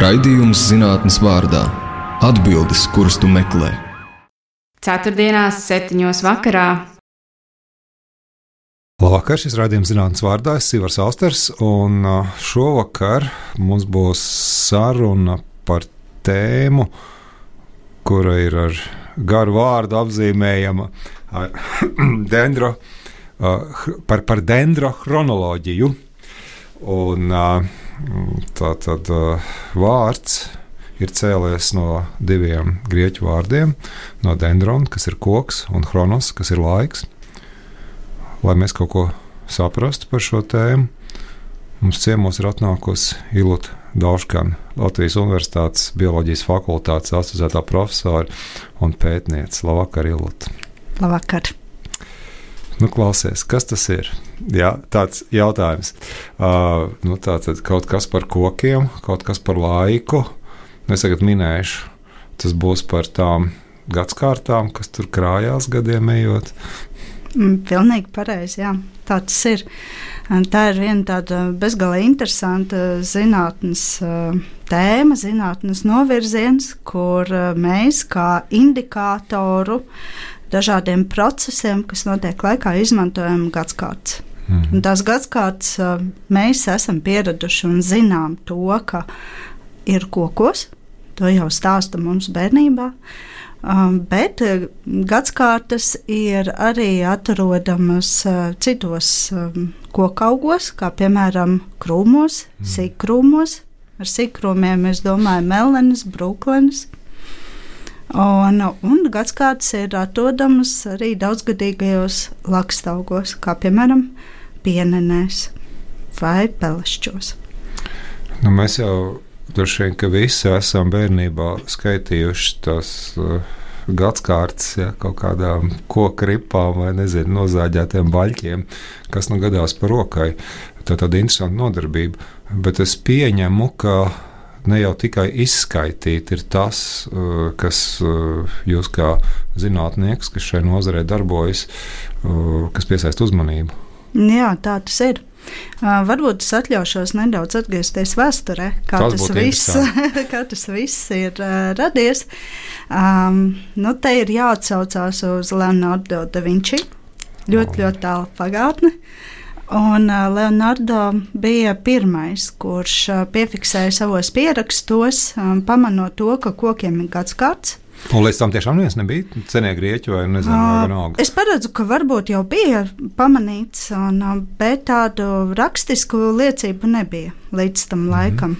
Raidījums zinātnes vārdā - atbildes, kuras tu meklē. Ceturtdienās, septiņos vakarā. Labvakar, šis raidījums zinātnes vārdā ir Sivars Austers, un šovakar mums būs saruna par tēmu, kura ir ar garu vārdu apzīmējama dendro, par, par dendrochronoloģiju. Un, tā tad vārds ir cēlies no diviem grieķu vārdiem - no dendrona, kas ir koks, un chronos, kas ir laiks. Lai mēs kaut ko saprastu par šo tēmu, mums ciemos ir atnākusi Ilūta Dauškana, Latvijas Universitātes bioloģijas fakultātes asociētā profesora un pētniece. Labvakar, Ilūta! Labvakar! Nu, klausies, kas tas ir? Jā, tāds jautājums. Uh, nu, tā tad kaut kas par kokiem, kaut kas par laiku. Nu, es tagad minēšu, tas būs par tām gadsimtām, kas tur krājās gadiem ejot. Mm, pilnīgi pareizi, jā. Tā tas ir. Tā ir viena tāda bezgalīgi interesanta zinātnes tēma, zinātnes novirziens, kur mēs kā indikātoru dažādiem procesiem, kas notiek laikā, izmantojam gadsimtu. Mm. Un tās gadsimtas mēs esam pieraduši un zinām to, ka ir kokos. To jau stāsta mums bērnībā. Um, bet gadsimtas ir arī atrodamas uh, citos um, kokaugos, kā piemēram krūmos, mm. sīkkrūmos. Ar sīkkrūmiem mēs domājam melnas, brūklenes. Un, un gadsimts ir atrodams arī daudzgadīgajos lakstaugos, kā piemēram pienenēs vai pelešķos. Nu, mēs jau droši vien, ka visi esam bērnībā skaitījuši tās uh, gadsimtas, ja, kaut kādām koku ripām vai nezinu, nozāģētiem baļķiem, kas nu gadās par rokai. Tā ir tāda interesanta nodarbība. Bet es pieņemu, ka ne jau tikai izskaitīt, ir tas, uh, kas uh, jūs kā zinātnieks, kas šai nozarē darbojas, uh, kas piesaista uzmanību. Jā, tā tas ir. Varbūt es atļaušos nedaudz atgriezties vēsturē, kā, tas, tas viss, kā tas viss ir uh, radies. Um, nu, te ir jāatcaucās uz Leonardo da Vinci. Ļoti, oh. ļoti tālu pagātne. Uh, Un uh, Leonardo bija pirmais, kurš uh, piefiksēja savos pierakstos, um, pamanot to, ka kokiem ir gads kārts. Un līdz tam tiešām neviens nebija cenie grieķi vai nezinu, vai vienalga. Es paredzu, ka varbūt jau bija pamanīts, un, bet tādu rakstisku liecību nebija līdz tam mm. laikam.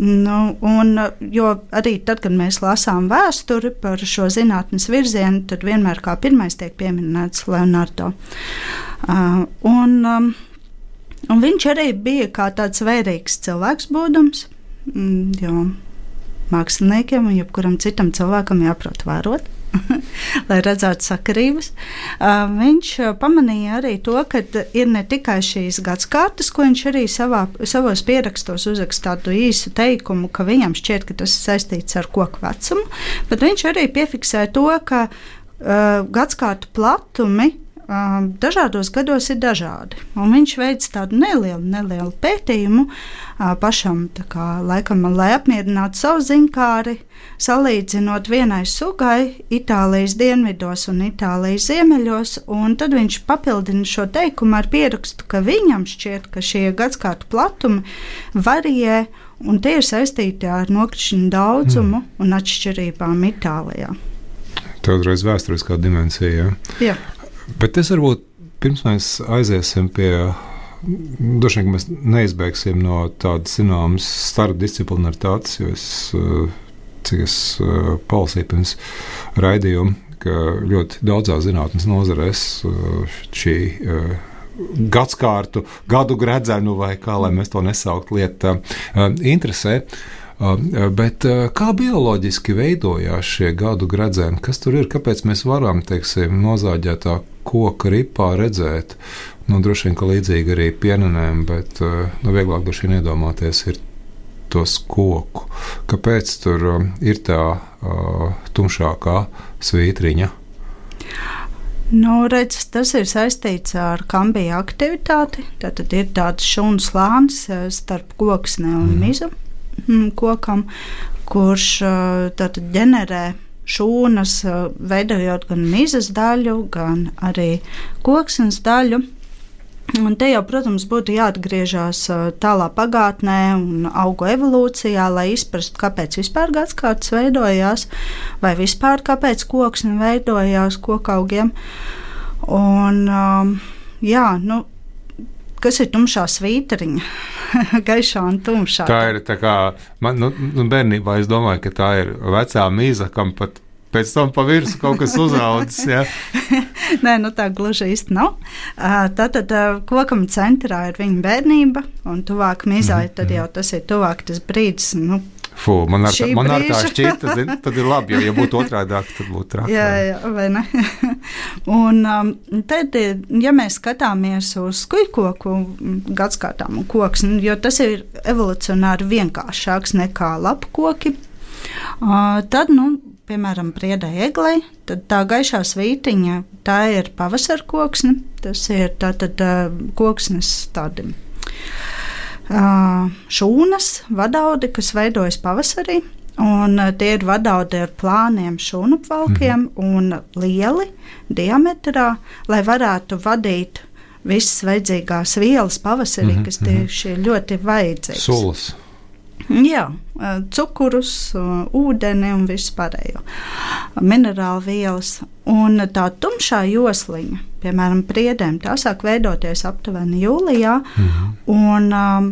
Nu, un, jo arī tad, kad mēs lasām vēsturi par šo zinātnes virzienu, tad vienmēr kā pirmais tiek pieminēts Leonardo. Uh, un, um, un viņš arī bija kā tāds vērīgs cilvēks būdams, mm, jo māksliniekiem un jebkuram citam cilvēkam jāprot vērot. lai redzētu sakarības. Viņš pamanīja arī to, ka ir ne tikai šīs gadsimtas, ko viņš arī savā, savos pierakstos uzraksta tādu īsu teikumu, ka viņam šķiet, ka tas ir saistīts ar koku vecumu, bet viņš arī piefiksē to, ka uh, gadsimtu platumi dažādos gados ir dažādi. Un viņš veic tādu nelielu, nelielu pētījumu pašam, kā, laikam, lai apmierinātu savu zinkāri, salīdzinot vienai sugai Itālijas dienvidos un Itālijas ziemeļos. Tad viņš papildina šo teikumu ar pierakstu, ka viņam šķiet, ka šie gadsimtu platumi varijē. Un tie ir saistīti ar nokrišņu daudzumu mm. un atšķirībām Itālijā. Tā ir uzreiz vēsturiskā dimensija. Ja? Jā. Bet es varbūt pirms mēs aiziesim pie. Droši vien mēs neizbēgsim no tādas zināmas starpdisciplinaritātes, jo es, cik es palasīju pirms raidījuma, ka ļoti daudzās zinātnes nozarēs šī gadsimtu, gadu gredzenu, vai kā lai mēs to nesauktu, lieta interesē. Bet kā bioloģiski veidojās šie gadu gredzeni? Kas tur ir? Kāpēc mēs varam, teiksim, nozāģētā koka ripā redzēt? Nu, droši vien, ka līdzīgi arī pienenēm, bet nu, vieglāk droši vien iedomāties ir tos koku. Kāpēc tur ir tā uh, tumšākā svītriņa? Nu, redz, tas ir saistīts ar kambija aktivitāti. Tad ir tāds šūnu slānis starp koksni un mm. mizu. Mm, kokam, kurš tātad ģenerē šūnas, veidojot gan mizas daļu, gan arī koksnes daļu. Un te jau, protams, būtu jāatgriežas tālā pagātnē un augu evolūcijā, lai izprastu, kāpēc vispār gadsimts veidojās, vai vispār kāpēc koksne veidojās kokaugiem. Un, um, jā, nu, kas ir tumšā svītriņa, gaišā un tumšā. Tā ir tā kā man nu, nu, bērnībā, es domāju, ka tā ir vecā mīza, kam pat pēc tam pa virsmu kaut kas uzaudzis. Ja? Nē, nu tā gluži īsti nav. Tātad kokam centrā ir viņa bērnība, un tuvāk mizai, mm -hmm. tad jau tas ir tuvāk tas brīdis. Nu, Fū, man ar, man ar tā šķita, zin, tad ir labi, jo, ja būtu otrādi, tad būtu traki. Jā, jā, vai ne? un um, tad, ja mēs skatāmies uz skujkoku gadskārtām un koks, nu, jo tas ir evolucionāri vienkāršāks nekā lapkoki, uh, tad, nu, piemēram, priedai eglei, tad tā gaišā svītiņa, tā ir pavasara koksne. Tas ir tātad koksnes tādi šūnas, vadaudi, kas veidojas pavasarī. Un tie ir vadaudi ar plāniem šūnupvalkiem mm -hmm. un lieli diametrā, lai varētu vadīt visas vajadzīgās vielas pavasarī, mm -hmm. kas tieši ir ļoti vajadzīgas. Sulas. Jā, cukurus, ūdeni un visu pārējo. Minerālu vielas. Un tā tumšā josliņa, piemēram, priedēm, tā sāk veidoties aptuveni jūlijā. Mhm. Un, um,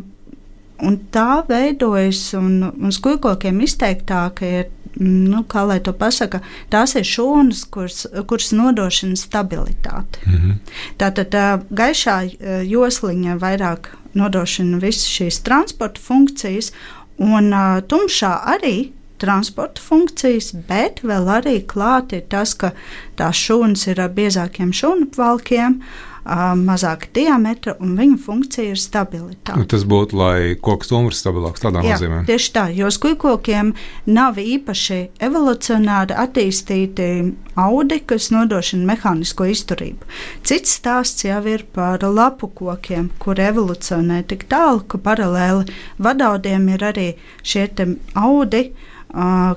un tā veidojas, un, un skūpstiem izteiktāk ir nu, kā lai to pasaka, tās ir šūnas, kuras, kuras nodrošina stabilitāti. Mm -hmm. Tātad tā gaišā josliņa vairāk nodrošina visas šīs transporta funkcijas, Un uh, tumšā arī transporta funkcijas, bet vēl arī klāt ir tas, ka tās šūnas ir ar biezākiem šūnu valkiem, mazāka diametra un viņa funkcija ir stabilitāte. Nu, tas būtu, lai koks stumbrs stabilāks tādā Jā, nozīmē. Tieši tā, jo skujkokiem nav īpaši evolucionāri attīstīti audi, kas nodrošina mehānisko izturību. Cits stāsts jau ir par lapu kokiem, kur evolucionē tik tālu, ka paralēli vadaudiem ir arī šie audi,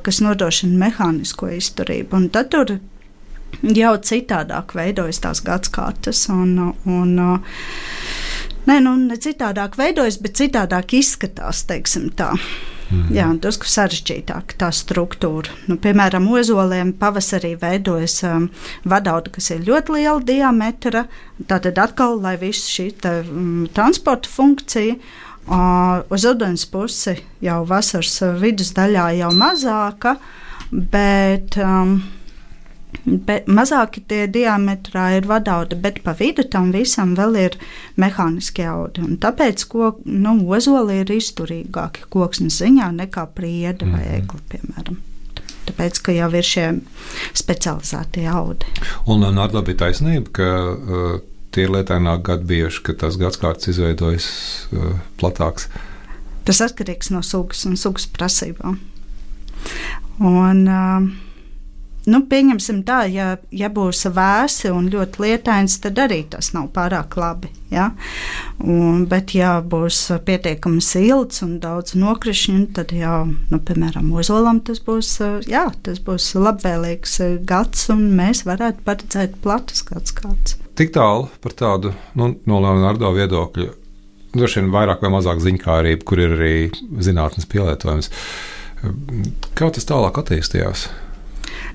kas nodrošina mehānisko izturību. Un tad tur jau citādāk veidojas tās gadsimtas. Nē, nu, ne citādāk veidojas, bet citādāk izskatās, teiksim tā. Mm. Jā, tas ir sarežģītāk, tā struktūra. Nu, piemēram, ozoliem pavasarī veidojas um, vadauda, kas ir ļoti liela diametra. Tātad atkal, lai viss šī te, um, transporta funkcija uh, uz ūdens pusi jau vasaras vidusdaļā jau mazāka, bet um, Be, mazāki tie diametrā ir vadaudi, bet pa vidu tam visam vēl ir mehāniski audi. Un tāpēc ko, nu, ozoli ir izturīgāki koksnes ziņā nekā prieda mm -hmm. vai mhm. egli, piemēram. Tāpēc, ka jau ir šie specializētie audi. Un Nārda bija taisnība, ka uh, tie ir lietaināk gadi bieži, ka tas gadskārts izveidojas uh, platāks. Tas atkarīgs no sugas un sugas prasībām. Un, uh, Nu, pieņemsim tā, ja, ja būs vēsi un ļoti lietains, tad arī tas nav pārāk labi. Ja? Un, bet, ja būs pietiekami silts un daudz nokrišņu, tad jau, nu, piemēram, ozolam tas būs, jā, tas būs labvēlīgs gads, un mēs varētu paredzēt platus gads kāds. Tik tālu par tādu nu, no Leonardo viedokļa. Droši vien vairāk vai mazāk ziņkārība, kur ir arī zinātnes pielietojums. Kā tas tālāk attīstījās?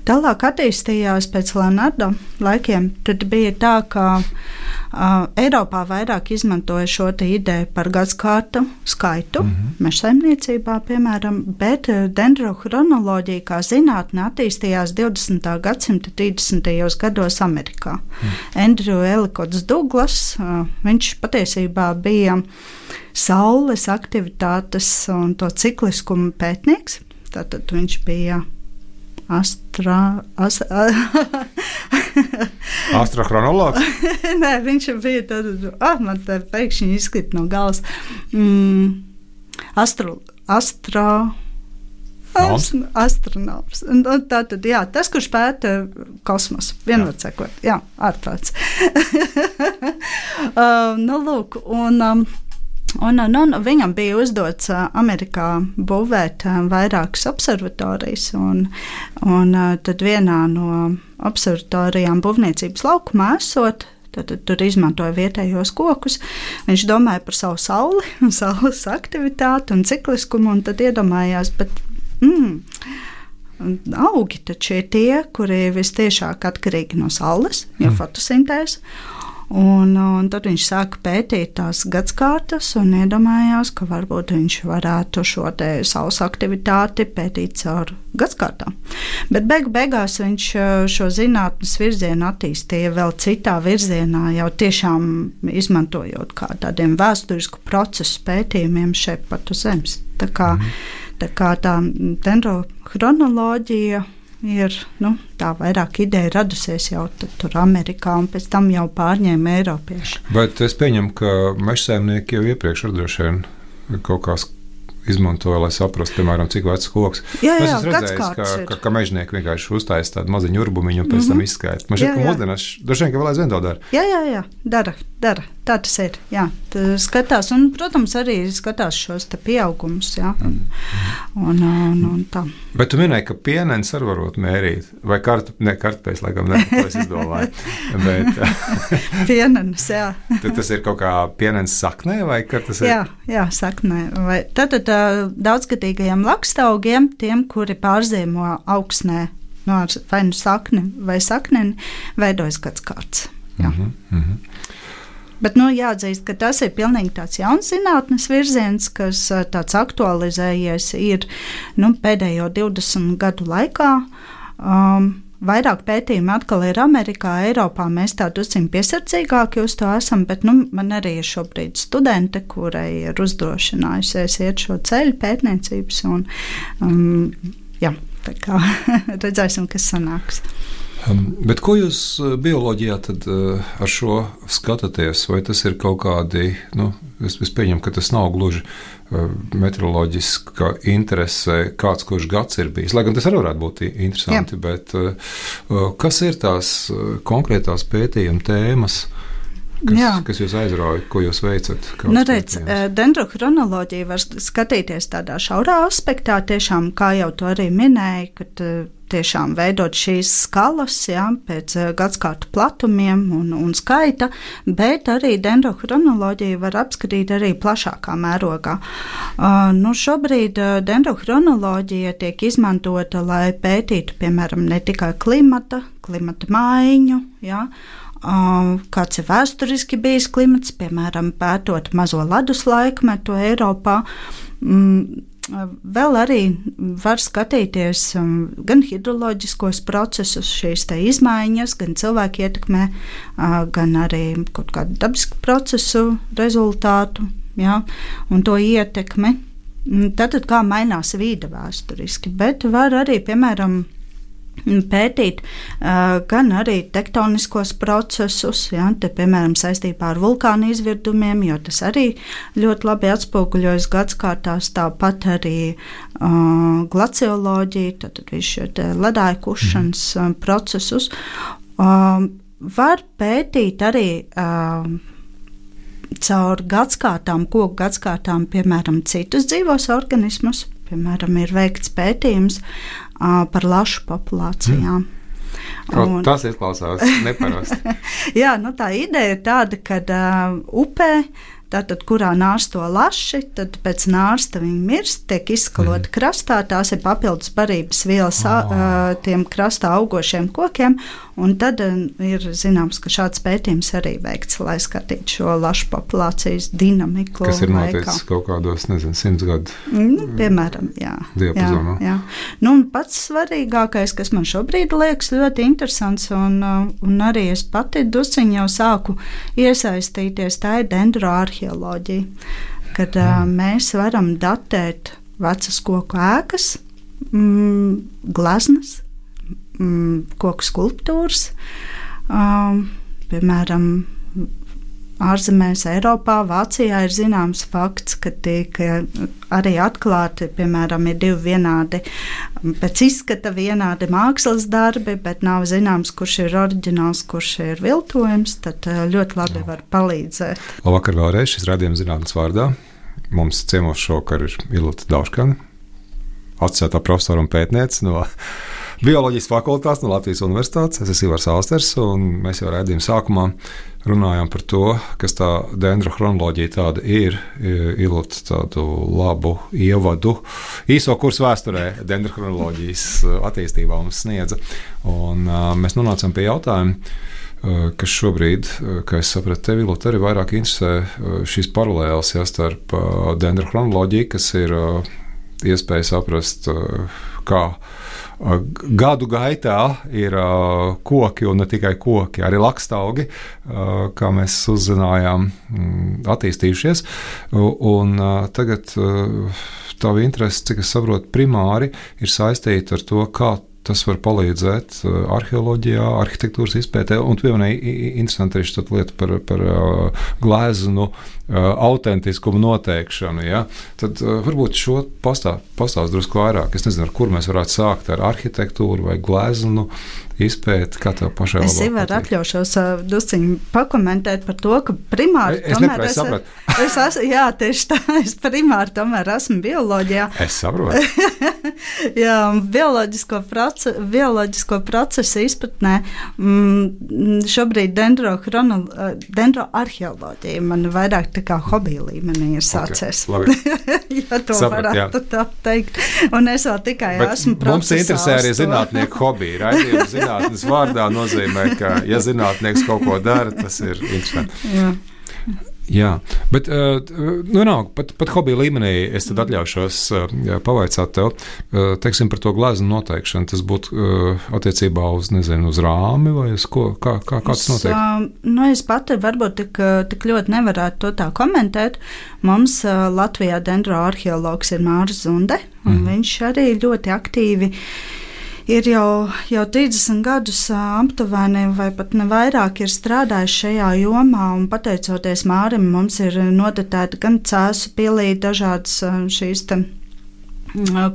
Tālāk attīstījās pēc Leonardo laikiem. Tad bija tā, ka uh, Eiropā vairāk izmantoja šo ideju par gadsimtu skaitu, mm -hmm. meža saimniecībā, piemēram, bet dendrochronoloģija kā zinātne attīstījās 20. gadsimta 30. gados Amerikā. Mm. Andrew Elikots Douglas, uh, viņš patiesībā bija saules aktivitātes un to cikliskumu pētnieks. Tātad viņš bija Astra, as, Astrochronologs? Nē, viņš bija tāds, ah, man te pēkšņi izkrīt no galvas. Mm, astro, astro, Astronoms. Tā tad, jā, tas, kurš pēta kosmosu, vienmēr sakot, jā, ārprāts. uh, nu, lūk, un, um, Un, un, un viņam bija uzdots uh, Amerikā būvēt uh, vairākas observatorijas, un, un uh, tad vienā no observatorijām būvniecības laukumā esot. Tad, tur izmantoja vietējos kokus. Viņš domāja par savu sauli, un saules aktivitāti un cikliskumu, un tad iedomājās, bet mm, augi taču ir tie, kuri visciešāk atkarīgi no saules, jo mm. fotosintēze. Un, un tad viņš sāka pētīt tās gadsimtas un iedomājās, ka varbūt viņš varētu šo savas aktivitāti pētīt caur gadsimtām. Bet beigu beigās viņš šo zinātnes virzienu attīstīja vēl citā virzienā, jau tiešām izmantojot kā tādiem vēsturisku procesu pētījumiem šeit pat uz Zemes. Tā kā, mm. tā, kā tā dendrochronoloģija ir nu, tā vairāk ideja radusies jau tur Amerikā, un pēc tam jau pārņēma Eiropieši. Bet es pieņemu, ka mežsēmnieki jau iepriekš ar droši vien kaut kā izmantoja, lai saprastu, piemēram, cik vecs koks. Jā, jā, es redzēju, ka, ka, ka mežnieki vienkārši uztaisīja tādu maziņu urbumiņu un pēc mm -hmm. tam izskaidro. Man šķiet, ka mūsdienās droši vien, vēl aizvien to dara. Jā, jā, jā, dara, dara. Tā tas ir. Jā, skatās, un, protams, arī skatās šos pieaugumus. Mm. un, un, un tā. Bet tu minēji, ka pienens arī varot mērīt, vai kart, ne kartpēs, laikam, ne, to es izdomāju. Bet, pienens, jā. tad tas ir kaut kā pienens saknē, vai kas tas ir? Jā, jā saknē. Vai, tad, tad daudzskatīgajiem lakstaugiem, tiem, kuri pārzīmo augsnē, no vai nu sakni vai sakneni, veidojas kāds kārts. Jā. Mm -hmm. Bet nu, jāatzīst, ka tas ir pilnīgi tāds jauns zinātnes virziens, kas tāds aktualizējies ir nu, pēdējo 20 gadu laikā. Um, Vairāk pētījumu atkal ir Amerikā, Eiropā. Mēs tādu drusku piesardzīgāki uz to esam, bet nu, man arī ir šobrīd studente, kurai ir uzdrošinājusies iet šo ceļu pētniecības. Un, um, jā, tā kā redzēsim, kas sanāks. Um, bet ko jūs uh, bioloģijā tad, uh, ar šo skatāties? Vai tas ir kaut kādi, nu, es, es pieņemu, ka tas nav gluži uh, meteoroloģiska interese, kāds kurš gads ir bijis. Lai gan tas arī varētu būt interesanti, Jā. bet kas ir tās konkrētās pētījuma tēmas? Kas, Jā. kas jūs aizrauja, ko jūs veicat? Nu, redz, dendrochronoloģija var skatīties tādā šaurā aspektā, tiešām, kā jau to arī minēja, kad tiešām veidot šīs skalas ja, pēc eh, gadsimta platumiem un, un skaita, bet arī dendrochronoloģiju var apskatīt arī plašākā mērogā. Uh, nu, šobrīd dendrochronoloģija tiek izmantota, lai pētītu, piemēram, ne tikai klimata, klimata maiņu. Ja, Uh, kāds ir vēsturiski bijis klimats, piemēram, pētot mazo ledus laikmetu Eiropā. Mm, Vēl arī var skatīties um, gan hidroloģiskos procesus, šīs izmaiņas, gan cilvēku ietekmē, gan arī kaut kādu dabisku procesu rezultātu ja, un to ietekmi. Tātad, kā mainās vīde vēsturiski, bet var arī, piemēram, pētīt uh, gan arī tektoniskos procesus, ja, te, piemēram, saistībā ar vulkānu izvirdumiem, jo tas arī ļoti labi atspoguļojas gadsimtās, tāpat arī uh, glacioloģija, tātad visu šo ledāju kušanas uh, procesus. Uh, var pētīt arī uh, caur gadsimtām, koku gadsimtām, piemēram, citus dzīvos organismus. Piemēram, ir veikts pētījums par lašu populācijām. Mm. Un, tas izklausās neparasti. jā, nu, tā ideja ir tāda, ka uh, upē Tātad, kurā nārsto laši, tad pēc nārsta viņi mirst, tiek izskaloti mm. krastā. Tās ir papildus barības vielas oh. tiem krastā augošiem kokiem. Un tad ir zināms, ka šāds pētījums arī veikts, lai skatītu šo lašu populācijas dinamiku. Kas ir noticis kaut kādos, nezinu, simts gadu. Nu, piemēram, jā. Diapazonā. Jā, jā. Nu, un pats svarīgākais, kas man šobrīd liekas ļoti interesants, un, un arī es pati dusiņu jau sāku iesaistīties, tā ir dendroārhija arheoloģija, kad uh, mēs varam datēt vecas koku ēkas, mm, gleznas, mm, koku skulptūras, um, piemēram, ārzemēs, Eiropā, Vācijā ir zināms fakts, ka tiek arī atklāti, piemēram, ir divi vienādi, pēc izskata vienādi mākslas darbi, bet nav zināms, kurš ir oriģināls, kurš ir viltojums, tad ļoti labi var palīdzēt. Labvakar vēlreiz šis radījums zinātnes vārdā. Mums ciemos šovakar ir Ilota Dauškana, atcētā profesora un pētniece no bioloģijas fakultātes no Latvijas Universitātes. Es esmu Ivars Austers, un mēs jau redzējām sākumā runājām par to, kas tā dendrochronoloģija tāda ir. Ilūta tādu labu ievadu īso kursu vēsturē dendrochronoloģijas attīstībā mums sniedza. Un, uh, mēs nonācām pie jautājuma kas šobrīd, kā es sapratu, tevi Lūdzu, arī vairāk interesē šīs paralēlas ja, starp dendrochronoloģiju, kas ir iespēja saprast, kā Gadu gaitā ir koki, un ne tikai koki, arī lakstaugi, kā mēs uzzinājām, mm, attīstījušies. Un tagad tava interese, cik es saprotu, primāri ir saistīta ar to, kā tas var palīdzēt arheoloģijā, arhitektūras izpētē. Un tu pieminēji šo lietu par, par gleznu uh, autentiskumu noteikšanu. Ja? Tad varbūt šo pastāst pastāst drusku vairāk. Es nezinu, kur mēs varētu sākt ar arhitektūru vai gleznu izpēti, kā tev pašai es varu atļaušos uh, dusciņu pakomentēt par to, ka primāri es tomēr es, es esmu, jā, tieši tā, es primāri tomēr esmu bioloģijā. Es saprotu. jā, bioloģisko, proce, bioloģisko procesu izpratnē mm, šobrīd dendroarheoloģija man vairāk tā kā hobija līmenī ir sācies. Okay, ja to Saprat, varētu jā. tā teikt. Un es vēl tikai Bet esmu procesā. Mums interesē arī zinātnieku hobija. Raidījums zinātnes vārdā nozīmē, ka, ja zinātnieks kaut ko dara, tas ir interesanti. Jā. Jā, bet uh, nu, nav, pat, pat hobija līmenī es atļaušos uh, pavaicāt tev uh, teiksim, par to gleznu noteikšanu. Tas būtu attiecībā uz, nezinu, uz rāmi vai uz ko? Kā, kā, kā tas notiek? Uh, nu, es pati varbūt tik, tik ļoti nevarētu to tā komentēt. Mums Latvijā dendroarheologs ir Mārs Zunde, un mm. viņš arī ļoti aktīvi ir jau, jau 30 gadus aptuveni, vai pat ne vairāk, ir strādājis šajā jomā. Pateicoties Mārim, mums ir notetēta gan cēsu pielīde, dažādas šīs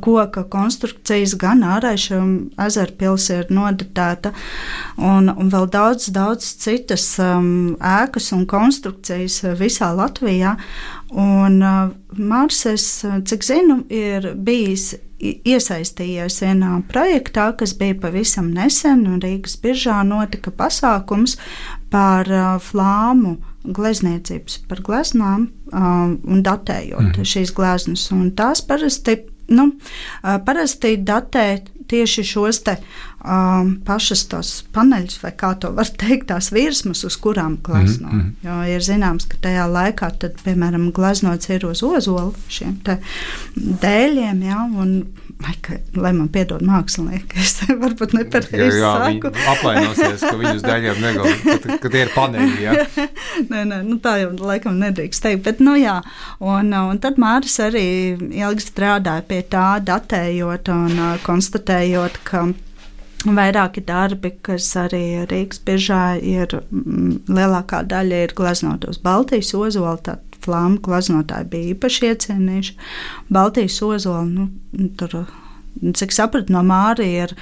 koka konstrukcijas, gan ārēša ezera pilsēta ir nodatēta, un, un vēl daudz, daudz citas um, ēkas un konstrukcijas visā Latvijā. Un uh, Mārcis, cik zinu, ir bijis iesaistījies vienā projektā, kas bija pavisam nesen, un Rīgas biržā notika pasākums par uh, flāmu glezniecības, par gleznām uh, un datējot mm. šīs gleznas. Un tās parasti, nu, uh, parasti datē tieši šos te um, pašas tos paneļus, vai kā to var teikt, tās virsmas, uz kurām glezno. Mm -hmm. Jo ir zināms, ka tajā laikā, tad, piemēram, gleznots ir uz ozolu šiem dēļiem, ja, un, vai, ka, lai man piedod mākslinieki, es varbūt nepareizi saku. Aplainosies, ka viņus dēļiem negalvo, ka tie ir paneļi, ja. nē, nē, nu tā jau laikam nedrīkst teikt, bet, nu jā, un, un tad Māris arī ilgi strādāja pie tā, datējot un uh, konstatējot, ka Vairāki darbi, kas arī Rīgas biežā ir, mm, lielākā daļa ir gleznot uz Baltijas ozolu, tad flāmu gleznotāji bija īpaši iecienījuši. Baltijas ozolu, nu, tur, cik sapratu no Māri, ir,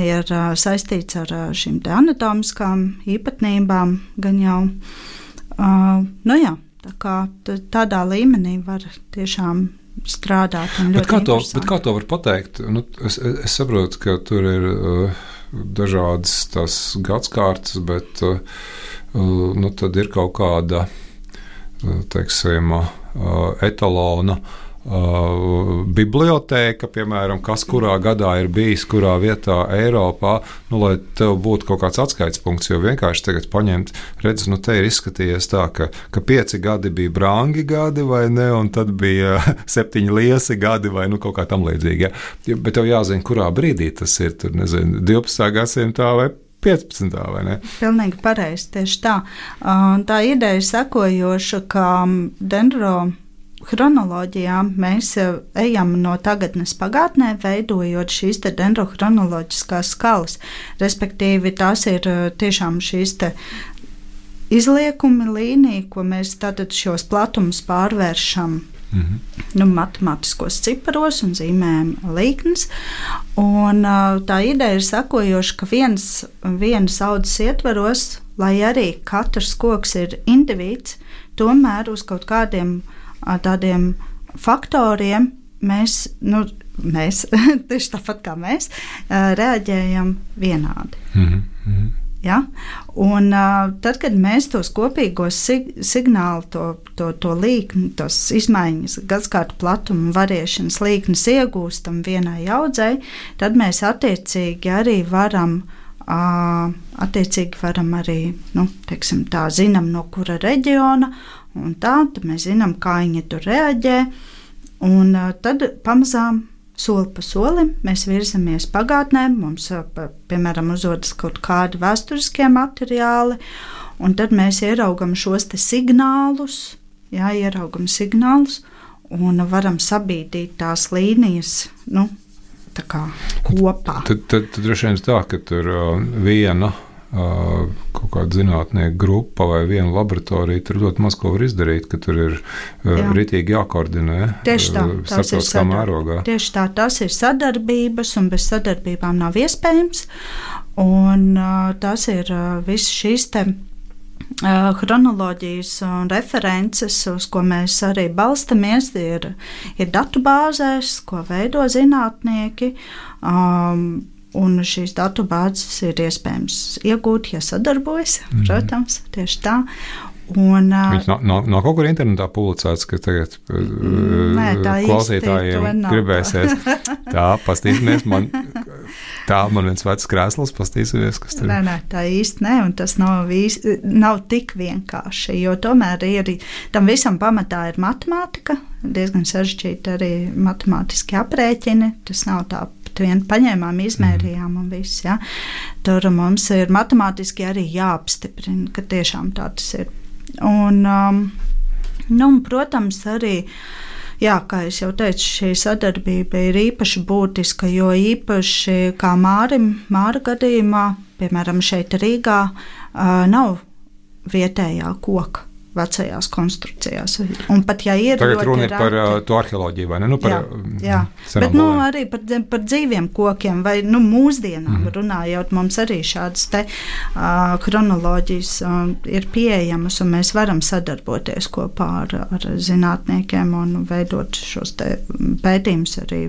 ir saistīts ar šīm anatomiskām īpatnībām, gan jau, uh, nu jā, tā kā tādā līmenī var tiešām strādāt. Bet kā, to, bet kā to var pateikt? Nu, es, es saprotu, ka tur ir uh, dažādas tās gadsimtas, bet uh, nu, tad ir kaut kāda uh, teiksim, uh, etalona. Uh, Uh, biblioteka, piemēram, kas kurā gadā ir bijis, kurā vietā Eiropā, nu, lai tev būtu kaut kāds atskaites punkts. Jo vienkārši tagad paņemt, redzēt, nu, te ir izskatījies tā, ka, ka pieci gadi bija brangi gadi, vai ne, un tad bija septiņi liesi gadi, vai nu, kaut kā tam līdzīga. Ja? Bet tev jāzina, kurā brīdī tas ir, tur nezinu, 12. gadsimtā vai 15. vai ne? Pilnīgi pareizi, tieši tā. Uh, tā ideja sekojoša, ka dendro chronoloģijā mēs ejam no tagadnes pagātnē, veidojot šīs dendrochronoloģiskās skalas. Respektīvi, tās ir eh, tiešām šīs izliekumi līnija, ko mēs tātad šos platumus pārvēršam Mm -hmm. nu, matemātiskos ciparos un zīmējam līknes. Un, tā ideja ir sekojoša, ka viens, vienas audzes ietvaros, lai arī katrs koks ir indivīds, tomēr uz kaut kādiem tādiem faktoriem mēs, nu, mēs tieši tāpat kā mēs, reaģējam vienādi. Mm -hmm. Ja? Un, uh, tad, kad mēs tos kopīgos sig signālu, to, to, to līkni, tos izmaiņas, gadsimta platuma varēšanas līknes iegūstam vienai audzei, tad mēs attiecīgi arī varam. Uh, attiecīgi varam arī, nu, teiksim, tā zinām, no kura reģiona, un tā, tad mēs zinām, kā viņi tur reaģē. Un uh, tad pamazām soli pa solim mēs virzamies pagātnē, mums, piemēram, uzrodas kaut kādi vēsturiskie materiāli, un tad mēs ieraugam šos signālus, jā, ieraugam signālus, un varam sabīdīt tās līnijas. Nu, kopā. Tad, tad, tad droši vien tā, ka tur uh, viena kaut kāda zinātnieku grupa vai viena laboratorija, tur ļoti maz ko var izdarīt, ka tur ir Jā. ritīgi jākoordinē. Tieši tā, tas ir mērogā. Tieši tā, tas ir sadarbības, un bez sadarbībām nav iespējams. Un tas ir viss šīs te chronoloģijas un references, uz ko mēs arī balstamies, ir, ir datu bāzēs, ko veido zinātnieki. Um, Un šīs datubāzes ir iespējams iegūt, ja sadarbojas. Mm. Protams, tieši tā. Un, Viņš nav, nav, nav kaut kur internetā publicēts, ka tagad nē, klausītājiem gribēsies. Tā, pastīsimies, man, tā man viens vecs krēsls, pastīsimies, kas tur ir. Nē, nē, tā īsti nē, un tas nav, vis, nav tik vienkārši, jo tomēr ir, tam visam pamatā ir matemātika, diezgan sarežģīti arī matemātiski aprēķini, tas nav tā vien paņēmām, izmērījām un viss. Ja. Tur mums ir matemātiski arī jāapstiprina, ka tiešām tā tas ir. Un, um, nu, un, protams, arī. Jā, kā jau teicu, šī sadarbība ir īpaši būtiska, jo īpaši kā Mārim, Māra gadījumā, piemēram, šeit Rīgā, uh, nav vietējā koka vecajās konstrukcijās. Un pat ja ir Tagad runa ir par uh, to arheoloģiju, vai ne? Nu, par, jā, jā. bet nu, arī par, par dzīviem kokiem, vai nu, mūsdienām mm. runājot, mums arī šādas te uh, kronoloģijas uh, ir pieejamas, un mēs varam sadarboties kopā ar, ar zinātniekiem un veidot šos pētījumus arī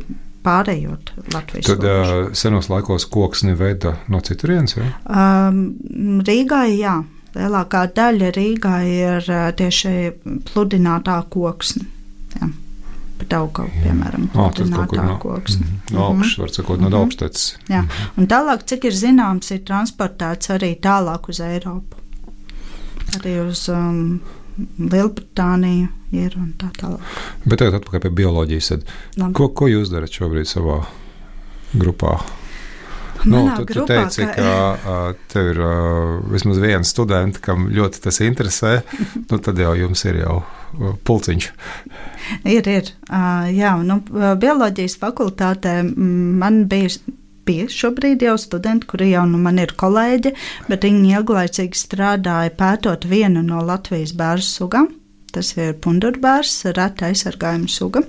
pārējot Latvijas Tad uh, senos laikos koks neveida no citurienes? Um, Rīgā, jā. Lielākā daļa Rīgā ir tieši pludinātā koksne. Jā. Auga, piemēram, pludinātā no, koksne. Mm, no augšas, var sakot, no mm -hmm. augstecas. Jā, mhm. un tālāk, cik ir zināms, ir transportēts arī tālāk uz Eiropu. Arī uz um, Lielbritāniju ir un tā tālāk. Bet tagad atpakaļ pie bioloģijas. Ko, ko jūs darat šobrīd savā grupā? Nu, tu, tu grupā, teici, ka, ka tev ir vismaz viens students, kam ļoti tas interesē. nu, tad jau jums ir jau pulciņš. Ir, ir. Jā, nu, bioloģijas fakultātē man bija bija šobrīd jau studenti, kuri jau nu, man ir kolēģi, bet viņi ilglaicīgi strādāja pētot vienu no Latvijas bērnu sugām. Tas ir pundurbērs, reta aizsargājuma suga.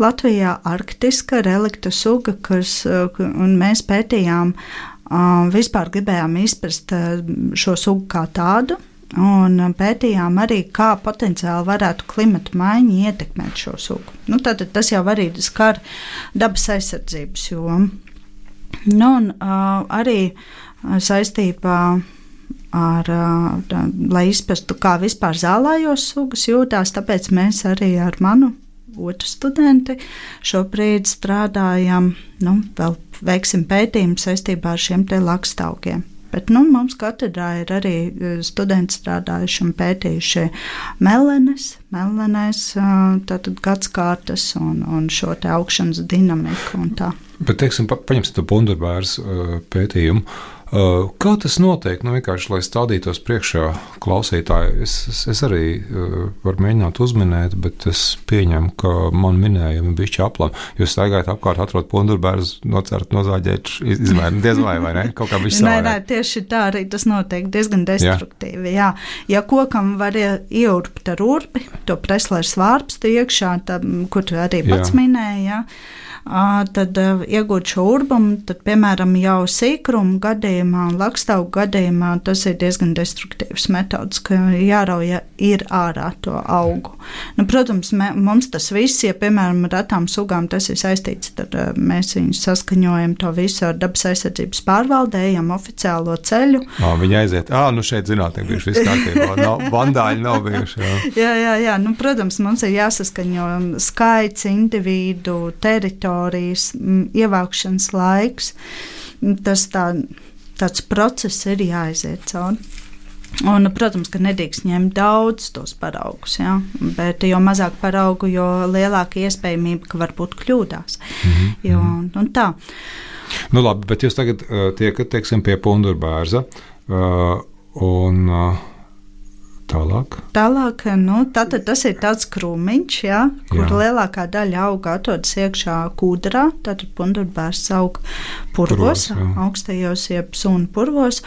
Latvijā arktiska relikta suga, kas, un mēs pētījām, vispār gribējām izprast šo sugu kā tādu, un pētījām arī, kā potenciāli varētu klimata maiņa ietekmēt šo sugu. Nu, tad, tas jau arī skar dabas aizsardzības jomu. Nu, un, uh, arī saistībā ar, uh, lai izprastu, kā vispār zālājos sugas jūtās, tāpēc mēs arī ar manu otru studenti. Šobrīd strādājam, nu, vēl veiksim pētījumu saistībā ar šiem te lakstaukiem. Bet nu, mums katedrā ir arī studenti strādājuši un pētījuši melenes, melenēs, e, tātad gadskārtas un, un šo te augšanas dinamiku un tā. Bet, teiksim, pa, paņemsim to bundurbērs e, pētījumu. Uh, kā tas notiek? Nu, vienkārši, lai stādītos priekšā klausītāji, es, es, es arī uh, varu mēģināt uzminēt, bet es pieņemu, ka man minējumi bija čaplam. Jūs staigājat apkārt, atrodat pundurbērus, nocērt, nozāģēt, izmērt, diez vai, vai ne? Kaut kā viņš Nē, nē, tieši tā arī tas notiek diezgan destruktīvi. Jā. Jā. Ja kokam var ieurbt ar urbi, to preslērs vārpstu iekšā, tam, kur arī pats jā. minēji, jā tad iegūt šo urbumu, tad, piemēram, jau sīkrumu gadījumā lakstaugu gadījumā tas ir diezgan destruktīvs metods, ka jārauja ir ārā to augu. Nu, protams, mē, mums tas viss, ja, piemēram, retām sugām tas ir saistīts, tad mēs viņus saskaņojam to visu ar dabas aizsardzības pārvaldējam oficiālo ceļu. Ā, viņi aiziet, ā, nu šeit zinātnē bijuši viss kārtībā, nav, vandāļi nav bijuši. Jā. jā, jā, jā, nu, protams, mums ir jāsaskaņo skaits, individu, teritoriju teritorijas ievākšanas laiks. Tas tā, tāds process ir jāaiziet cauri. Un, protams, ka nedrīkst ņemt daudz tos paraugus, ja? bet jo mazāk paraugu, jo lielāka iespējamība, ka varbūt kļūdās. Mm -hmm. jo, un tā. Nu, labi, bet jūs tagad uh, tiekat pie pundurbērza. Uh, un, uh, Tālāk. Tālāk nu, tas ir tāds krūmiņš, ja, kur Jā. lielākā daļa auga atrodas iekšā kūdrā. Tad pundurbērs aug purvos, Purvos, augstajos, jeb sunu purvos.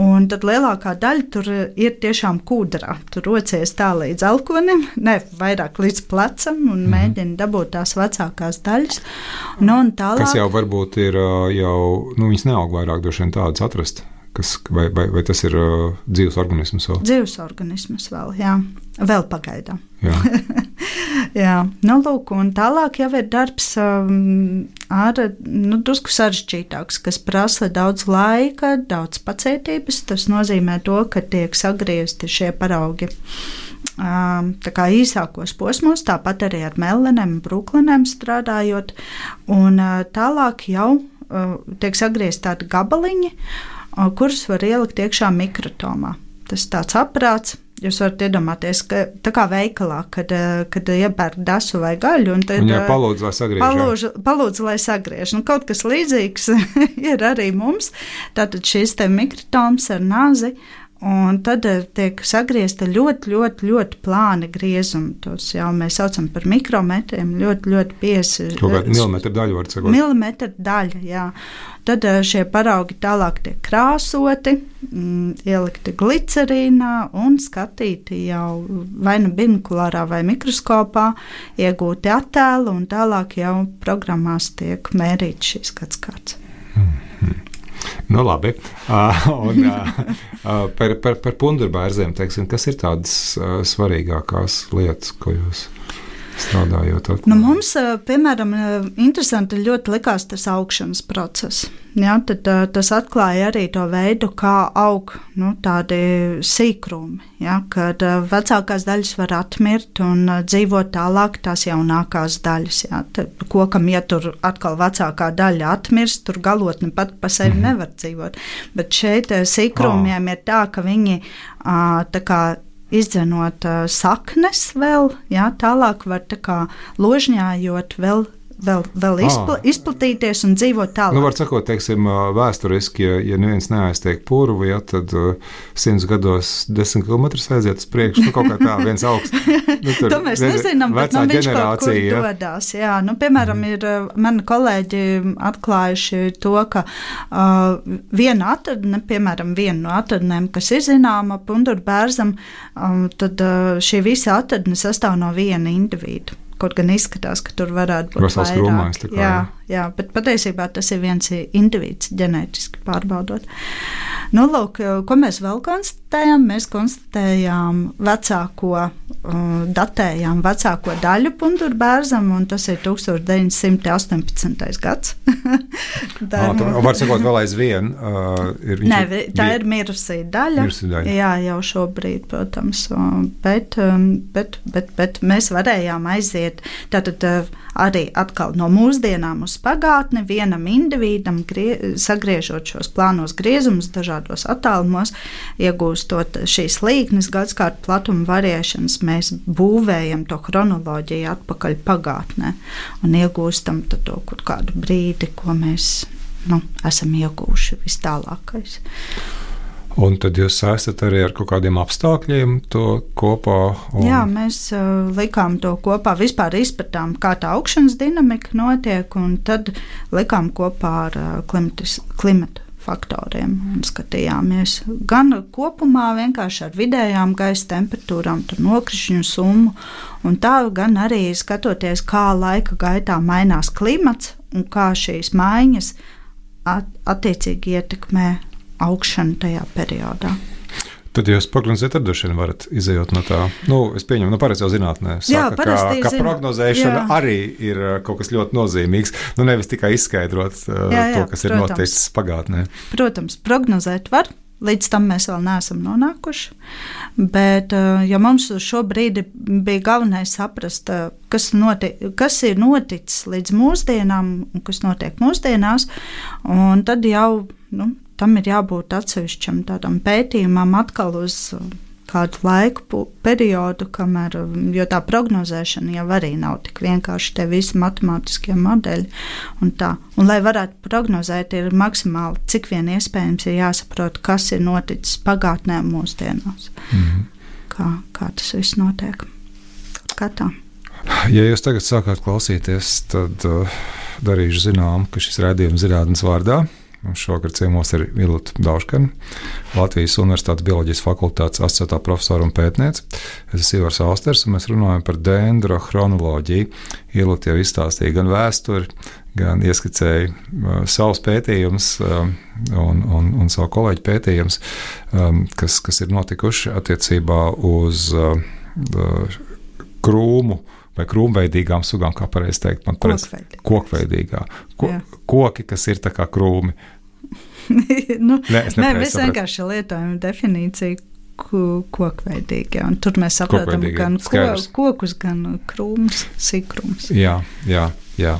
Un tad lielākā daļa tur ir tiešām kūdrā. Tur rocies tā līdz alkonim, ne vairāk līdz plecam un mm -hmm. mēģina dabūt tās vecākās daļas. Nu, tālāk, Kas jau varbūt ir jau, nu, viņas neaug vairāk, droši vien tādas atrast. Kas, vai, vai, vai tas ir uh, dzīves organisms vēl? Dzīves organisms vēl, jā. Vēl pagaidām. Jā. jā, nu, lūk, un tālāk jau ir darbs um, ar nu, drusku sarežģītāks, kas prasa daudz laika, daudz pacietības. Tas nozīmē to, ka tiek sagriezti šie paraugi. Um, tā kā īsākos posmos, tāpat arī ar melenēm, brūklinēm strādājot, un uh, tālāk jau uh, tiek sagriezti tādi gabaliņi, kurus var ielikt iekšā mikrotomā. Tas tāds aprāts. Jūs varat iedomāties, ka tā kā veikalā, kad, kad iepērk dasu vai gaļu, un tad viņa palūdz, lai sagriež. Palūdz, palūdz lai sagriež. Nu, kaut kas līdzīgs ir arī mums. Tātad šis te mikrotoms ar nāzi. Un tad tiek sagriezta ļoti, ļoti, ļoti plāna griezuma. Tos jau mēs saucam par mikrometriem, ļoti, ļoti piesi. Kaut kāda milimetra daļa var sakot. Milimetra daļa, jā. Tad eh, šie paraugi tālāk tiek krāsoti, mm, ielikti glicerīnā un skatīti jau vai nu binokulārā vai mikroskopā, iegūti attēli un tālāk jau programmās tiek mērīts šīs skats kāds. Mm -hmm. Nu, labi. Uh, un, uh, par, par, par pundurbērzēm, kas ir tādas uh, svarīgākās lietas, ko jūs strādājot? Ar... Nu, mums, piemēram, interesanti ļoti likās tas augšanas process. Ja, tad, tas atklāja arī to veidu, kā aug nu, tādi sīkumi. Ja, kad vecākās daļas var atmirt un dzīvot tālāk tās jaunākās daļas. Ja. Tad, kokam, ja tur atkal vecākā daļa atmirst, tur galotni pat pa sevi mm -hmm. nevar dzīvot. Bet šeit sīkrumiem oh. ir tā, ka viņi tā kā izdzenot saknes vēl, jā, tālāk var tā kā ložņājot vēl vēl, vēl izpla, ah. izplatīties un dzīvot tālāk. Nu, var sakot, teiksim, vēsturiski, ja, ja neviens neaiztiek purvu, ja, tad simts gados desmit km aiziet uz priekšu, nu, kaut kā tā, viens augsts. Nu, tur, to mēs nezinām, bet nu, viņš kaut kur ja. dodās. Jā, nu, piemēram, mm. ir mani kolēģi atklājuši to, ka uh, viena atradne, piemēram, viena no atradnēm, kas ir zināma pundur bērzam, um, tad uh, šī visa atradne sastāv no viena individu. Kaut gan izskatās, ka tur varētu būt vesels krūmais. Jā, jā, bet patiesībā tas ir viens individs ģenētiski pārbaudot. Nu, lūk, ko mēs vēl konstatējām? Mēs konstatējām vecāko, uh, datējām vecāko daļu punktūru bērzam, un tas ir 1918. gads. tā ir. Var sakot, vēl aizvien uh, ir. Nē, tā ir mirusī daļa. Mirusī daļa. Jā, jau šobrīd, protams, bet, bet, bet, bet mēs varējām aiziet. Tātad, arī atkal no mūsdienām uz pagātni, vienam individam, grie, sagriežot šos plānos griezumus dažādos attālumos, iegūstot šīs līknes, gadsimta platuma variēšanas, mēs būvējam to chronoloģiju atpakaļ pagātnē un iegūstam to kaut kādu brīdi, ko mēs nu, esam ieguvuši vis tālākais. Un tad jūs saistat arī ar kaut kādiem apstākļiem to kopā? Un... Jā, mēs uh, likām to kopā. Vispār izpratām, kā tā augšanas dinamika notiek, un tad likām kopā ar uh, klimatis, klimatu faktoriem un skatījāmies gan kopumā, vienkārši ar vidējām gaisa temperatūrām, nokrišņu summu, un tā gan arī skatoties, kā laika gaitā mainās klimats un kā šīs maiņas at attiecīgi ietekmē augšanu tajā periodā. Tad jūs prognozēt, tad droši vien varat izējot no tā. Nu, es pieņemu, no nu, pareizā zinātnē. Saka, jā, ka, ka zina. prognozēšana jā. arī ir uh, kaut kas ļoti nozīmīgs. Nu, nevis tikai izskaidrot uh, jā, jā, to, kas protams. ir noticis pagātnē. Protams, prognozēt var. Līdz tam mēs vēl neesam nonākuši. Bet, uh, ja mums uz šo brīdi bija galvenais saprast, kas, noti, kas ir noticis līdz mūsdienām un kas notiek mūsdienās, tad jau nu, tam ir jābūt atsevišķam tādam pētījumam atkal uz uh, kādu laiku periodu, kamēr, um, jo tā prognozēšana jau arī nav tik vienkārši tie visi matemātiskie modeļi. Un tā. un, lai varētu prognozēt, ir maksimāli, cik vien iespējams ir jāsaprot, kas ir noticis pagātnē mūsdienās. Mm -hmm. kā, kā tas viss notiek. Kā tā? Ja jūs tagad sākāt klausīties, tad uh, darīšu zinām, ka šis rādījums ir zinātnes vārdā. Mums šogad ciemos ir Vilta Dauškana, Latvijas Universitātes bioloģijas fakultātes asociētā profesora un pētniece. Es esmu Ivars Austers, un mēs runājam par dendrochronoloģiju. Ilta jau izstāstīja gan vēsturi, gan ieskicēja uh, savus pētījumus um, un, un, un savu kolēģu pētījumus, um, kas, kas ir notikuši attiecībā uz uh, uh, krūmu vai krūmveidīgām sugām, kā pareizi teikt, man pareizi kokveidīgā. Ko, koki, kas ir tā kā krūmi. nu, nē, nē, mēs vienkārši lietojam definīciju kokveidīgi. Ja, tur mēs saprotam gan ko, kokus, gan krūmus, sīkrumus. Jā, jā, jā.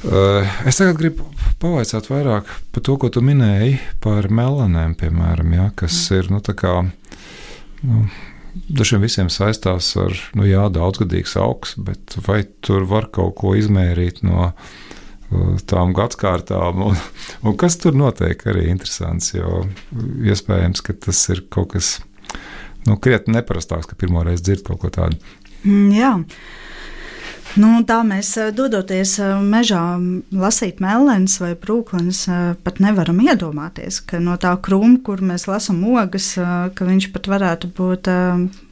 Uh, es tagad gribu pavaicāt vairāk par to, ko tu minēji par melanēm, piemēram, ja, kas mm. ir nu, kā, nu, dažiem visiem saistās ar nu, jā, daudzgadīgs augs, bet vai tur var kaut ko izmērīt no tām gadsimtām, un, un kas tur notiek, arī interesants. Jo iespējams, ka tas ir kaut kas nu, krietni neparastāks, ka pirmo reizi dzird kaut ko tādu. Mm, jā. Nu, tā mēs eh, dodoties eh, mežā, lasīt melnēs vai brūklēns, eh, pat nevaram iedomāties, ka no tā krūma, kur mēs lasām ogas, ka viņš pat varētu būt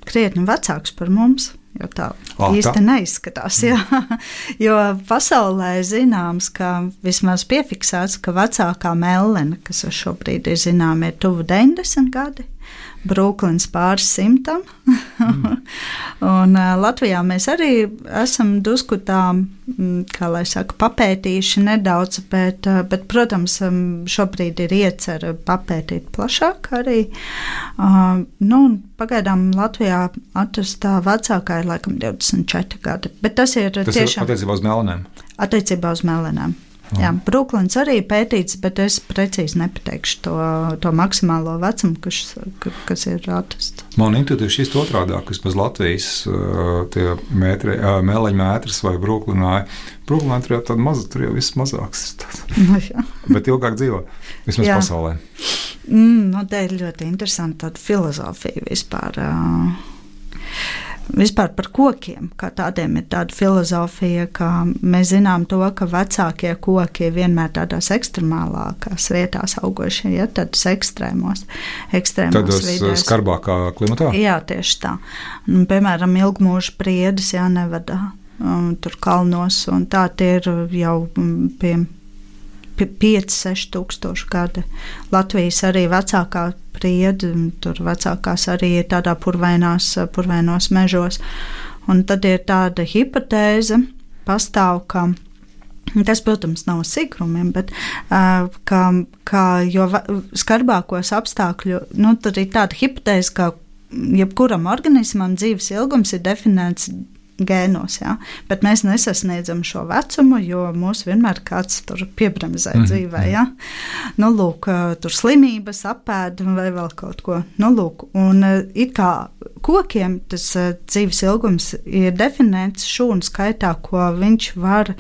krietni vecāks par mums. Jo tā oh, īsti tā? neizskatās. Jā. Jo pasaulē zināms, ka vismaz piefiksēts, ka vecākā melnene, kas šobrīd ir zināma, ir tuvu 90 gadi. Brooklyns pāris simtam. mm. un uh, Latvijā mēs arī esam drusku tā, kā lai saka, papētījuši nedaudz, bet, uh, bet protams, um, šobrīd ir iecer papētīt plašāk arī. Uh, nu, pagaidām Latvijā atrastā vecākā ir laikam 24 gadi, bet tas ir tas tiešām. Ir attiecībā uz melnēm. Attiecībā uz melnēm. Jā, Brooklyns arī pētīts, bet es precīzi nepateikšu to, to maksimālo vecumu, kas, kas ir atrasts. Man intuitīvi šis otrādi, kas pēc Latvijas metri, mēleņa mētris vai Brooklynā. Brooklynā tur jau tāda maza, tur jau viss mazāks. No, bet ilgāk dzīvo, vismaz jā. pasaulē. Mm, no, tā ir ļoti interesanta filozofija vispār. Uh, Vispār par kokiem, kā tādiem ir tāda filozofija, ka mēs zinām to, ka vecākie koki ir vienmēr tādās ekstremālākās vietās augošie, ja tādos ekstrēmos, ekstrēmos tādos vidēs. skarbākā klimatā. Jā, tieši tā. Un, piemēram, ilgmūža priedes jānevadā um, tur kalnos, un tā tie ir jau um, pie 5-6 tūkstoši gadi. Latvijas arī vecākā priede, tur vecākās arī ir tādā purvainās, purvainos mežos. Un tad ir tāda hipotēze, pastāv, ka Tas, protams, nav sīkumiem, bet kā, kā, jo skarbākos apstākļu, nu, tad ir tāda hipotēze, ka jebkuram organismam dzīves ilgums ir definēts gēnos, jā, bet mēs nesasniedzam šo vecumu, jo mūs vienmēr kāds tur piebremzē mm dzīvē. Jā. Nu, lūk, tur slimības, apēda vai vēl kaut ko. Nu, lūk, un it kā kokiem tas dzīves ilgums ir definēts šūnu skaitā, ko viņš var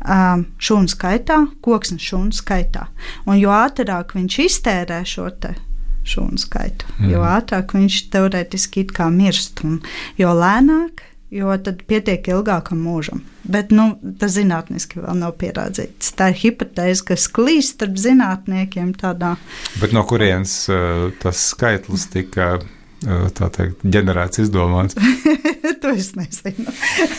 šūnu skaitā, koksnes šūnu skaitā. Un jo ātrāk viņš iztērē šo šūnu skaitu, mm. jo ātrāk viņš teorētiski mirst, un jo lēnāk, jo tad pietiek ilgākam mūžam. Bet nu, tas zinātniski vēl nav pierādīts. Tā ir hipotēze, kas klīst starp zinātniekiem. Tādā. Bet no kurienes uh, tas skaitlis tika? Tā teikt, ģenerēts, izdomāts. to es nezinu.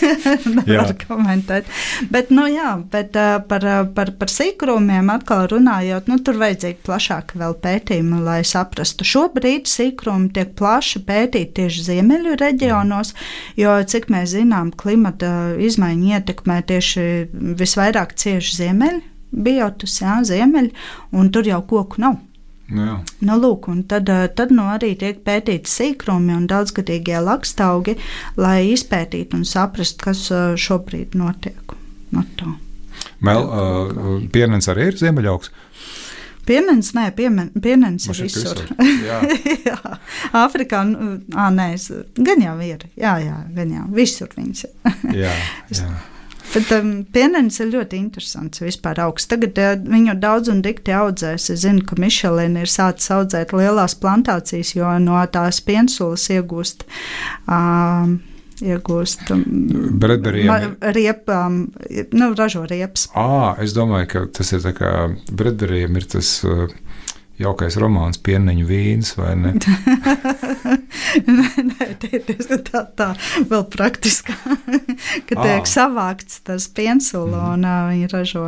Nevaru komentēt. Bet, nu, jā, bet par, par, par sīkrumiem atkal runājot, nu, tur vajadzīgi plašāki vēl pētījumi, lai saprastu. Šobrīd sīkrumi tiek plaši pētīti tieši ziemeļu reģionos, jo, cik mēs zinām, klimata izmaiņu ietekmē tieši visvairāk cieši ziemeļi, biotus, jā, ziemeļi, un tur jau koku nav. Nu, jā. nu, lūk, tad, eh, tad nu, arī tiek pētīti sīkumi un daudzgadīgie lakstaugi, lai izpētītu un saprastu, kas eh, šobrīd notiek. No tā. Mel, uh, pienens arī ir ziemeļaugs. Pienens, nē, pienens ir visur. visur. Jā. jā. Afrikā, nu, ā, nē, gan jau ir. Jā, jā, gan jau visur viņas ir. jā, jā. Bet um, pienēns ir ļoti interesants vispār augsts. Tagad uh, viņu daudz un dikti audzēs. Es zinu, ka Mišelina ir sācis audzēt lielās plantācijas, jo no tās piensulas iegūst. Um, iegūst riepām, nu, ražo riepas. À, es domāju, ka tas ir tā kā bredberiem ir tas uh, jaukais romāns Pieniņu vīns, vai ne? nē, nē, tā, tā vēl praktiskā, ka tiek à. savākts tas piensula mm. un uh, viņi ražo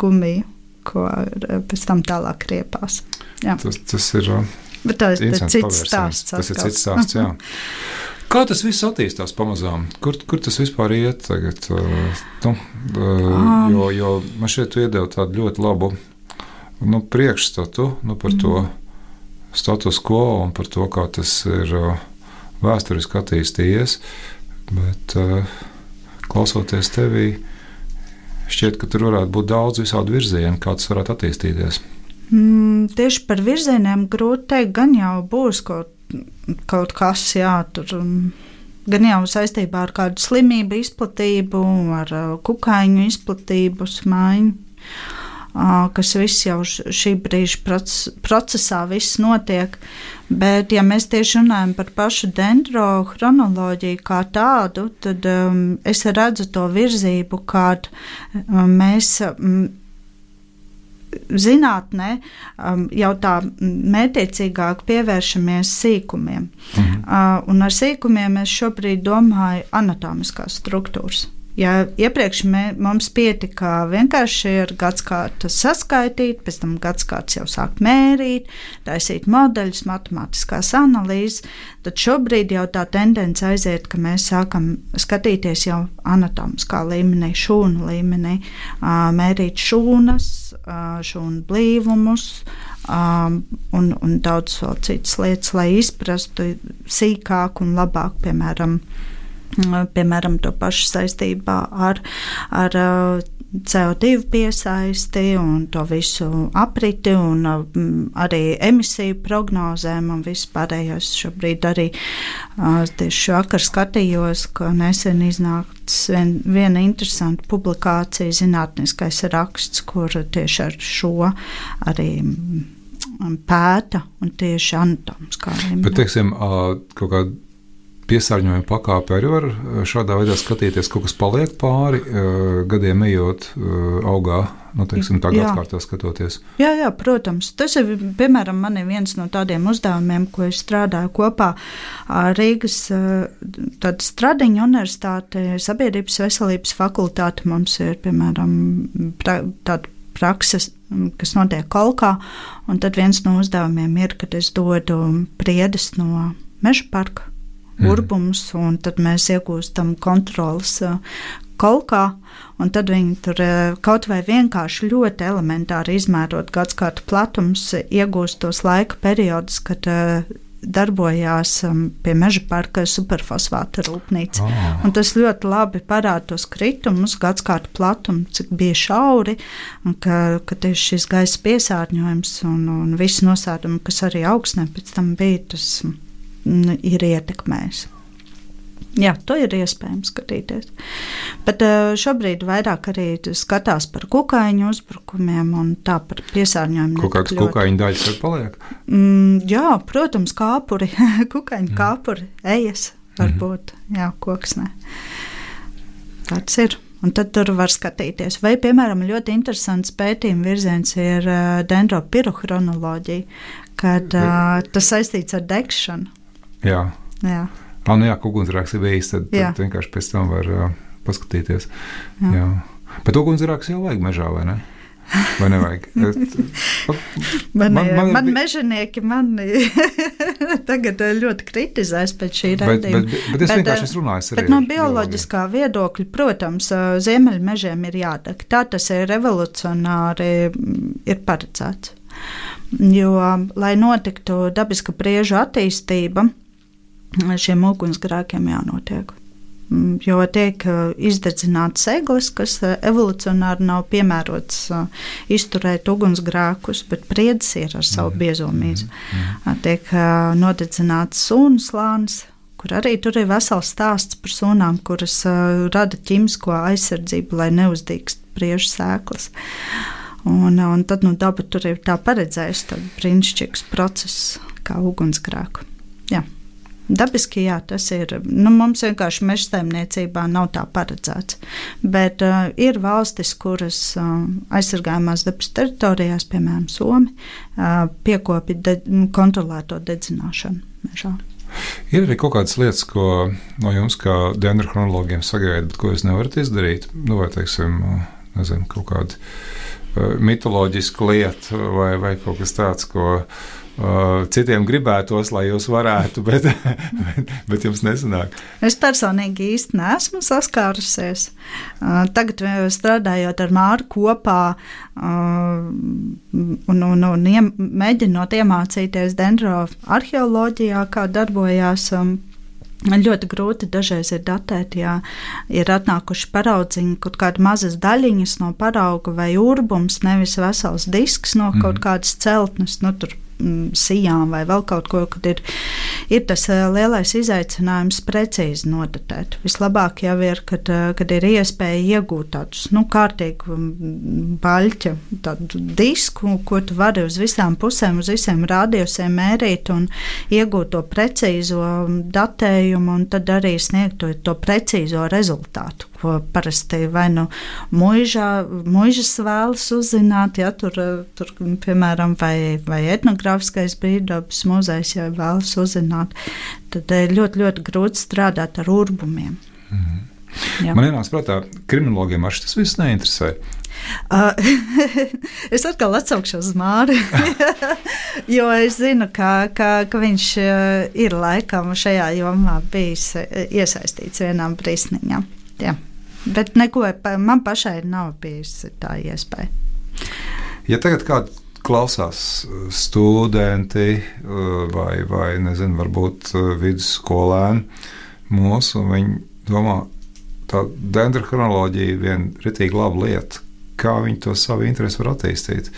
gumiju, ko pēc tam tālāk riepās. Jā. Tas, tas ir. Bet tas ir cits stāsts. Tas ir cits stāsts, jā. Kā tas viss attīstās pamazām? Kur, kur tas vispār iet tagad? Nu, uh, jo, jo man šeit iedeva tādu ļoti labu nu, priekšstatu nu, par mm. to mhm. status quo un par to, kā tas ir uh, vēsturiski attīstījies. Bet, uh, klausoties tevī, šķiet, ka tur varētu būt daudz visādi virzieni, kā tas varētu attīstīties. Mm, tieši par virzieniem grūti teikt, gan jau būs kaut, kaut kas, jā, tur. Um, gan jau saistībā ar kādu slimību izplatību, ar uh, kukaiņu izplatību, smaiņu kas viss jau šī brīža procesā viss notiek. Bet, ja mēs tieši runājam par pašu dendrochronoloģiju kā tādu, tad um, es redzu to virzību, kādu um, mēs. Um, Zinātnē um, jau tā mētiecīgāk pievēršamies sīkumiem. Mhm. Uh, ar sīkumiem es šobrīd domāju anatomiskās struktūras. Ja iepriekš mē, mums pietika vienkārši ar gadsimtu saskaitīt, pēc tam gadsimts jau sāk mērīt, taisīt modeļus, matemātiskās analīzes, tad šobrīd jau tā tendence aiziet, ka mēs sākam skatīties jau anatomiskā līmenī, šūnu līmenī, mērīt šūnas, šūnu blīvumus. Um, un, un daudz vēl citas lietas, lai izprastu sīkāk un labāk, piemēram, uh, piemēram, to pašu saistībā ar, ar CO2 piesaisti un to visu apriti un arī emisiju prognozēm un vispārējos. Šobrīd arī tieši vakar skatījos, ka nesen iznākts vien, viena interesanta publikācija, zinātniskais raksts, kur tieši ar šo arī pēta un tieši anatomiskā līmenī. Bet, teiksim, kaut kāda piesārņojuma pakāpe arī var eh, šādā veidā skatīties. Kaut kas paliek pāri uh, gadiem ejot, uh, augā. Nu, teiksim, kā atkārtā skatoties. Jā, jā, protams. Tas ir piemēram viens no tādiem uzdevumiem, ko es strādāju kopā ar Rīgas Stradiņu universitāti, Sabiedrības veselības fakultāti. Mums ir piemēram pra, tāda prakses, kas notiek kolkā, un tad viens no uzdevumiem ir, kad es dodu priedes no meža parka mm. urbums, un tad mēs iegūstam kontrolas uh, kolkā, un tad viņi tur uh, kaut vai vienkārši ļoti elementāri izmērot gadsimtu platums, iegūst tos laika periodus, kad uh, darbojās um, pie meža parka superfosfāta rūpnīca. Oh. Tas ļoti labi parāda tos kritumus, gadsimtu platumu, cik bija šauri, un ka, ka tieši šis gaisa piesārņojums un, un viss nosēdumi, kas arī augstnē pēc tam bija, tas ir ietekmējis. Jā, to ir iespējams skatīties. Bet uh, šobrīd vairāk arī skatās par kukaiņu uzbrukumiem un tā par piesārņojumu. Kaut kādas kukaiņu daļas ir paliek? Mm, jā, protams, kāpuri, kukaiņu mm. kāpuri, ejas varbūt, mm. jā, koksnē. Tāds ir. Un tad tur var skatīties. Vai, piemēram, ļoti interesants pētījuma virziens ir uh, dendropirohronoloģija, kad uh, tas saistīts ar degšanu. Jā. Jā. Ah, nu jā, ugunsgrēks ir bijis, tad, tad vienkārši pēc tam var uh, paskatīties. Jā. Jā. Bet ugunsgrēks jau vajag mežā, vai ne? Vai nevajag? man, man, man, man mežonieki mani tagad ļoti kritizēs pēc šī redzējuma. Bet, bet, bet es bet, vienkārši esmu runājis bet no bioloģiskā biologiem. viedokļa, protams, ziemeļmežiem ir jādeg. Tā tas ir revolucionāri ir paredzēts. Jo, lai notiktu dabiska priežu attīstība, šiem ugunsgrēkiem jānotiek. Mm, jo tiek uh, izdedzināts eglis, kas uh, evolūcionāri nav piemērots uh, izturēt ugunsgrēkus, bet priedis ir ar savu mhm. biezumību. Mhm. Tiek nodedzināts sunu slānis, kur arī tur ir vesels stāsts par sunām, kuras rada ķīmisko aizsardzību, lai neuzdīgst priežu sēklas. Un, un tad nu, daba tur ir tā paredzējusi tādu brīnišķīgu procesu kā ugunsgrēku. Jā. Dabiski, jā, tas ir. Nu, mums vienkārši meža saimniecībā nav tā paredzēts. Bet uh, ir valstis, kuras uh, aizsargājumās dabas teritorijās, piemēram, Somi, uh, piekopja de, kontrolēto dedzināšanu mežā. Ir arī kaut kādas lietas, ko no jums, kā dendrochronologiem, sagaidāt, bet ko jūs nevarat izdarīt. Nu, vai, teiksim, nezinu, kaut kāda uh, mitoloģiska lieta vai, vai kaut kas tāds, ko Uh, citiem gribētos, lai jūs varētu, bet, bet, bet jums nesanāk. Es personīgi īsti neesmu saskārusies. Tagad, strādājot ar Māru kopā un, un, un iem, mēģinot iemācīties dendroarheoloģijā, kā darbojās. Ļoti grūti dažreiz ir datēt, ja ir atnākuši paraudziņi, kaut kāda mazas daļiņas no parauga vai urbums, nevis vesels disks no kaut mm. kādas celtnes. Nu, tur sijām vai vēl kaut ko, kad ir, ir tas eh, lielais izaicinājums precīzi nodatēt. Vislabāk jau ir, kad, eh, kad ir iespēja iegūt tādus nu, kārtīgu mm, baļķa disku, ko tu vari uz visām pusēm, uz visiem radiusiem mērīt un iegūt to precīzo datējumu un tad arī sniegt to, to precīzo rezultātu ko parasti vai nu muižā, muižas vēlas uzzināt, ja tur, tur piemēram, vai, vai etnogrāfiskais brīvdabas muzejs ja vēlas uzzināt, tad ir ļoti, ļoti grūti strādāt ar urbumiem. -hmm. Jā. Man ienāca prātā, kriminologiem arī tas viss neinteresē. Uh, es atkal atsaukšu uz Māri, jo es zinu, ka, ka, ka viņš uh, ir laikam šajā jomā bijis iesaistīts vienā brīsniņā. Jā. Bet neko man pašai nav bijusi tā iespēja. Ja tagad kāds klausās uh, studenti uh, vai, vai nezinu, varbūt uh, vidusskolēni mūsu, un viņi domā, tā dendrochronoloģija ir viena ritīgi laba lieta. Kā viņi to savu interesi var attīstīt?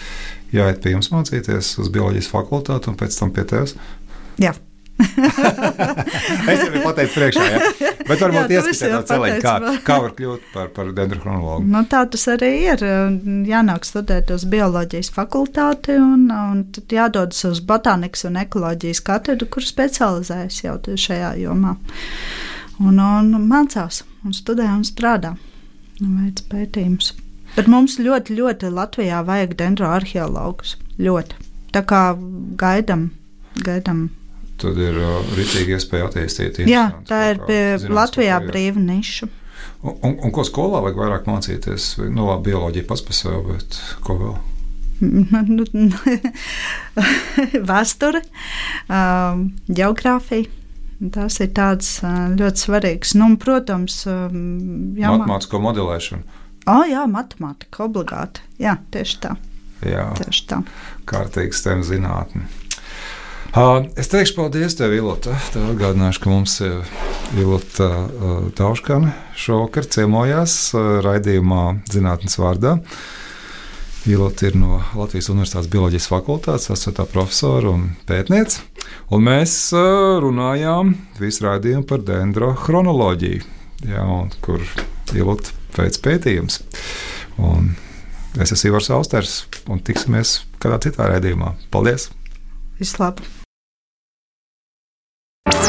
Jāiet pie jums mācīties uz bioloģijas fakultāti un pēc tam pie tevis? Jā. es jau biju pateicis priekšā, ja? bet varbūt ieskatīt to celiņu, kā, kā var kļūt par, par dendrochronologu. Nu, tā tas arī ir. Jānāk studēt uz bioloģijas fakultāti un, un tad jādodas uz botānikas un ekoloģijas katedru, kur specializējas jau šajā jomā. Un, un mācās, un studē un strādā. Veids pētījumus. Bet mums ļoti, ļoti Latvijā vajag dendroarheologus. Ļoti. Tā kā gaidam, gaidam tad ir uh, rītīgi iespēja attīstīt. Jā, tā ir pie Latvijā brīva niša. Un, un, un ko skolā vajag vairāk mācīties? Nu, labi, bioloģija pats par sevi, bet ko vēl? Vēsture, um, geogrāfija. Tas ir tāds uh, ļoti svarīgs. Nu, un, protams, um, jā, matemātisko modelēšanu. Oh, jā, matemātika obligāti. Jā, tieši tā. Jā, tieši tā. Kārtīgs tēma zinātne. Es teikšu paldies tev, Ilota. Tev atgādināšu, ka mums ir Ilota Tauškane šovakar ciemojās raidījumā Zinātnes vārdā. Ilota ir no Latvijas Universitātes Bioloģijas fakultātes, asociētā profesora un pētniece. Un mēs runājām visu raidījumu par dendrochronoloģiju, jā, kur Ilota veids pētījums. Un es esmu Ivars Austers, un tiksimies kādā citā raidījumā. Paldies! Vislabāk!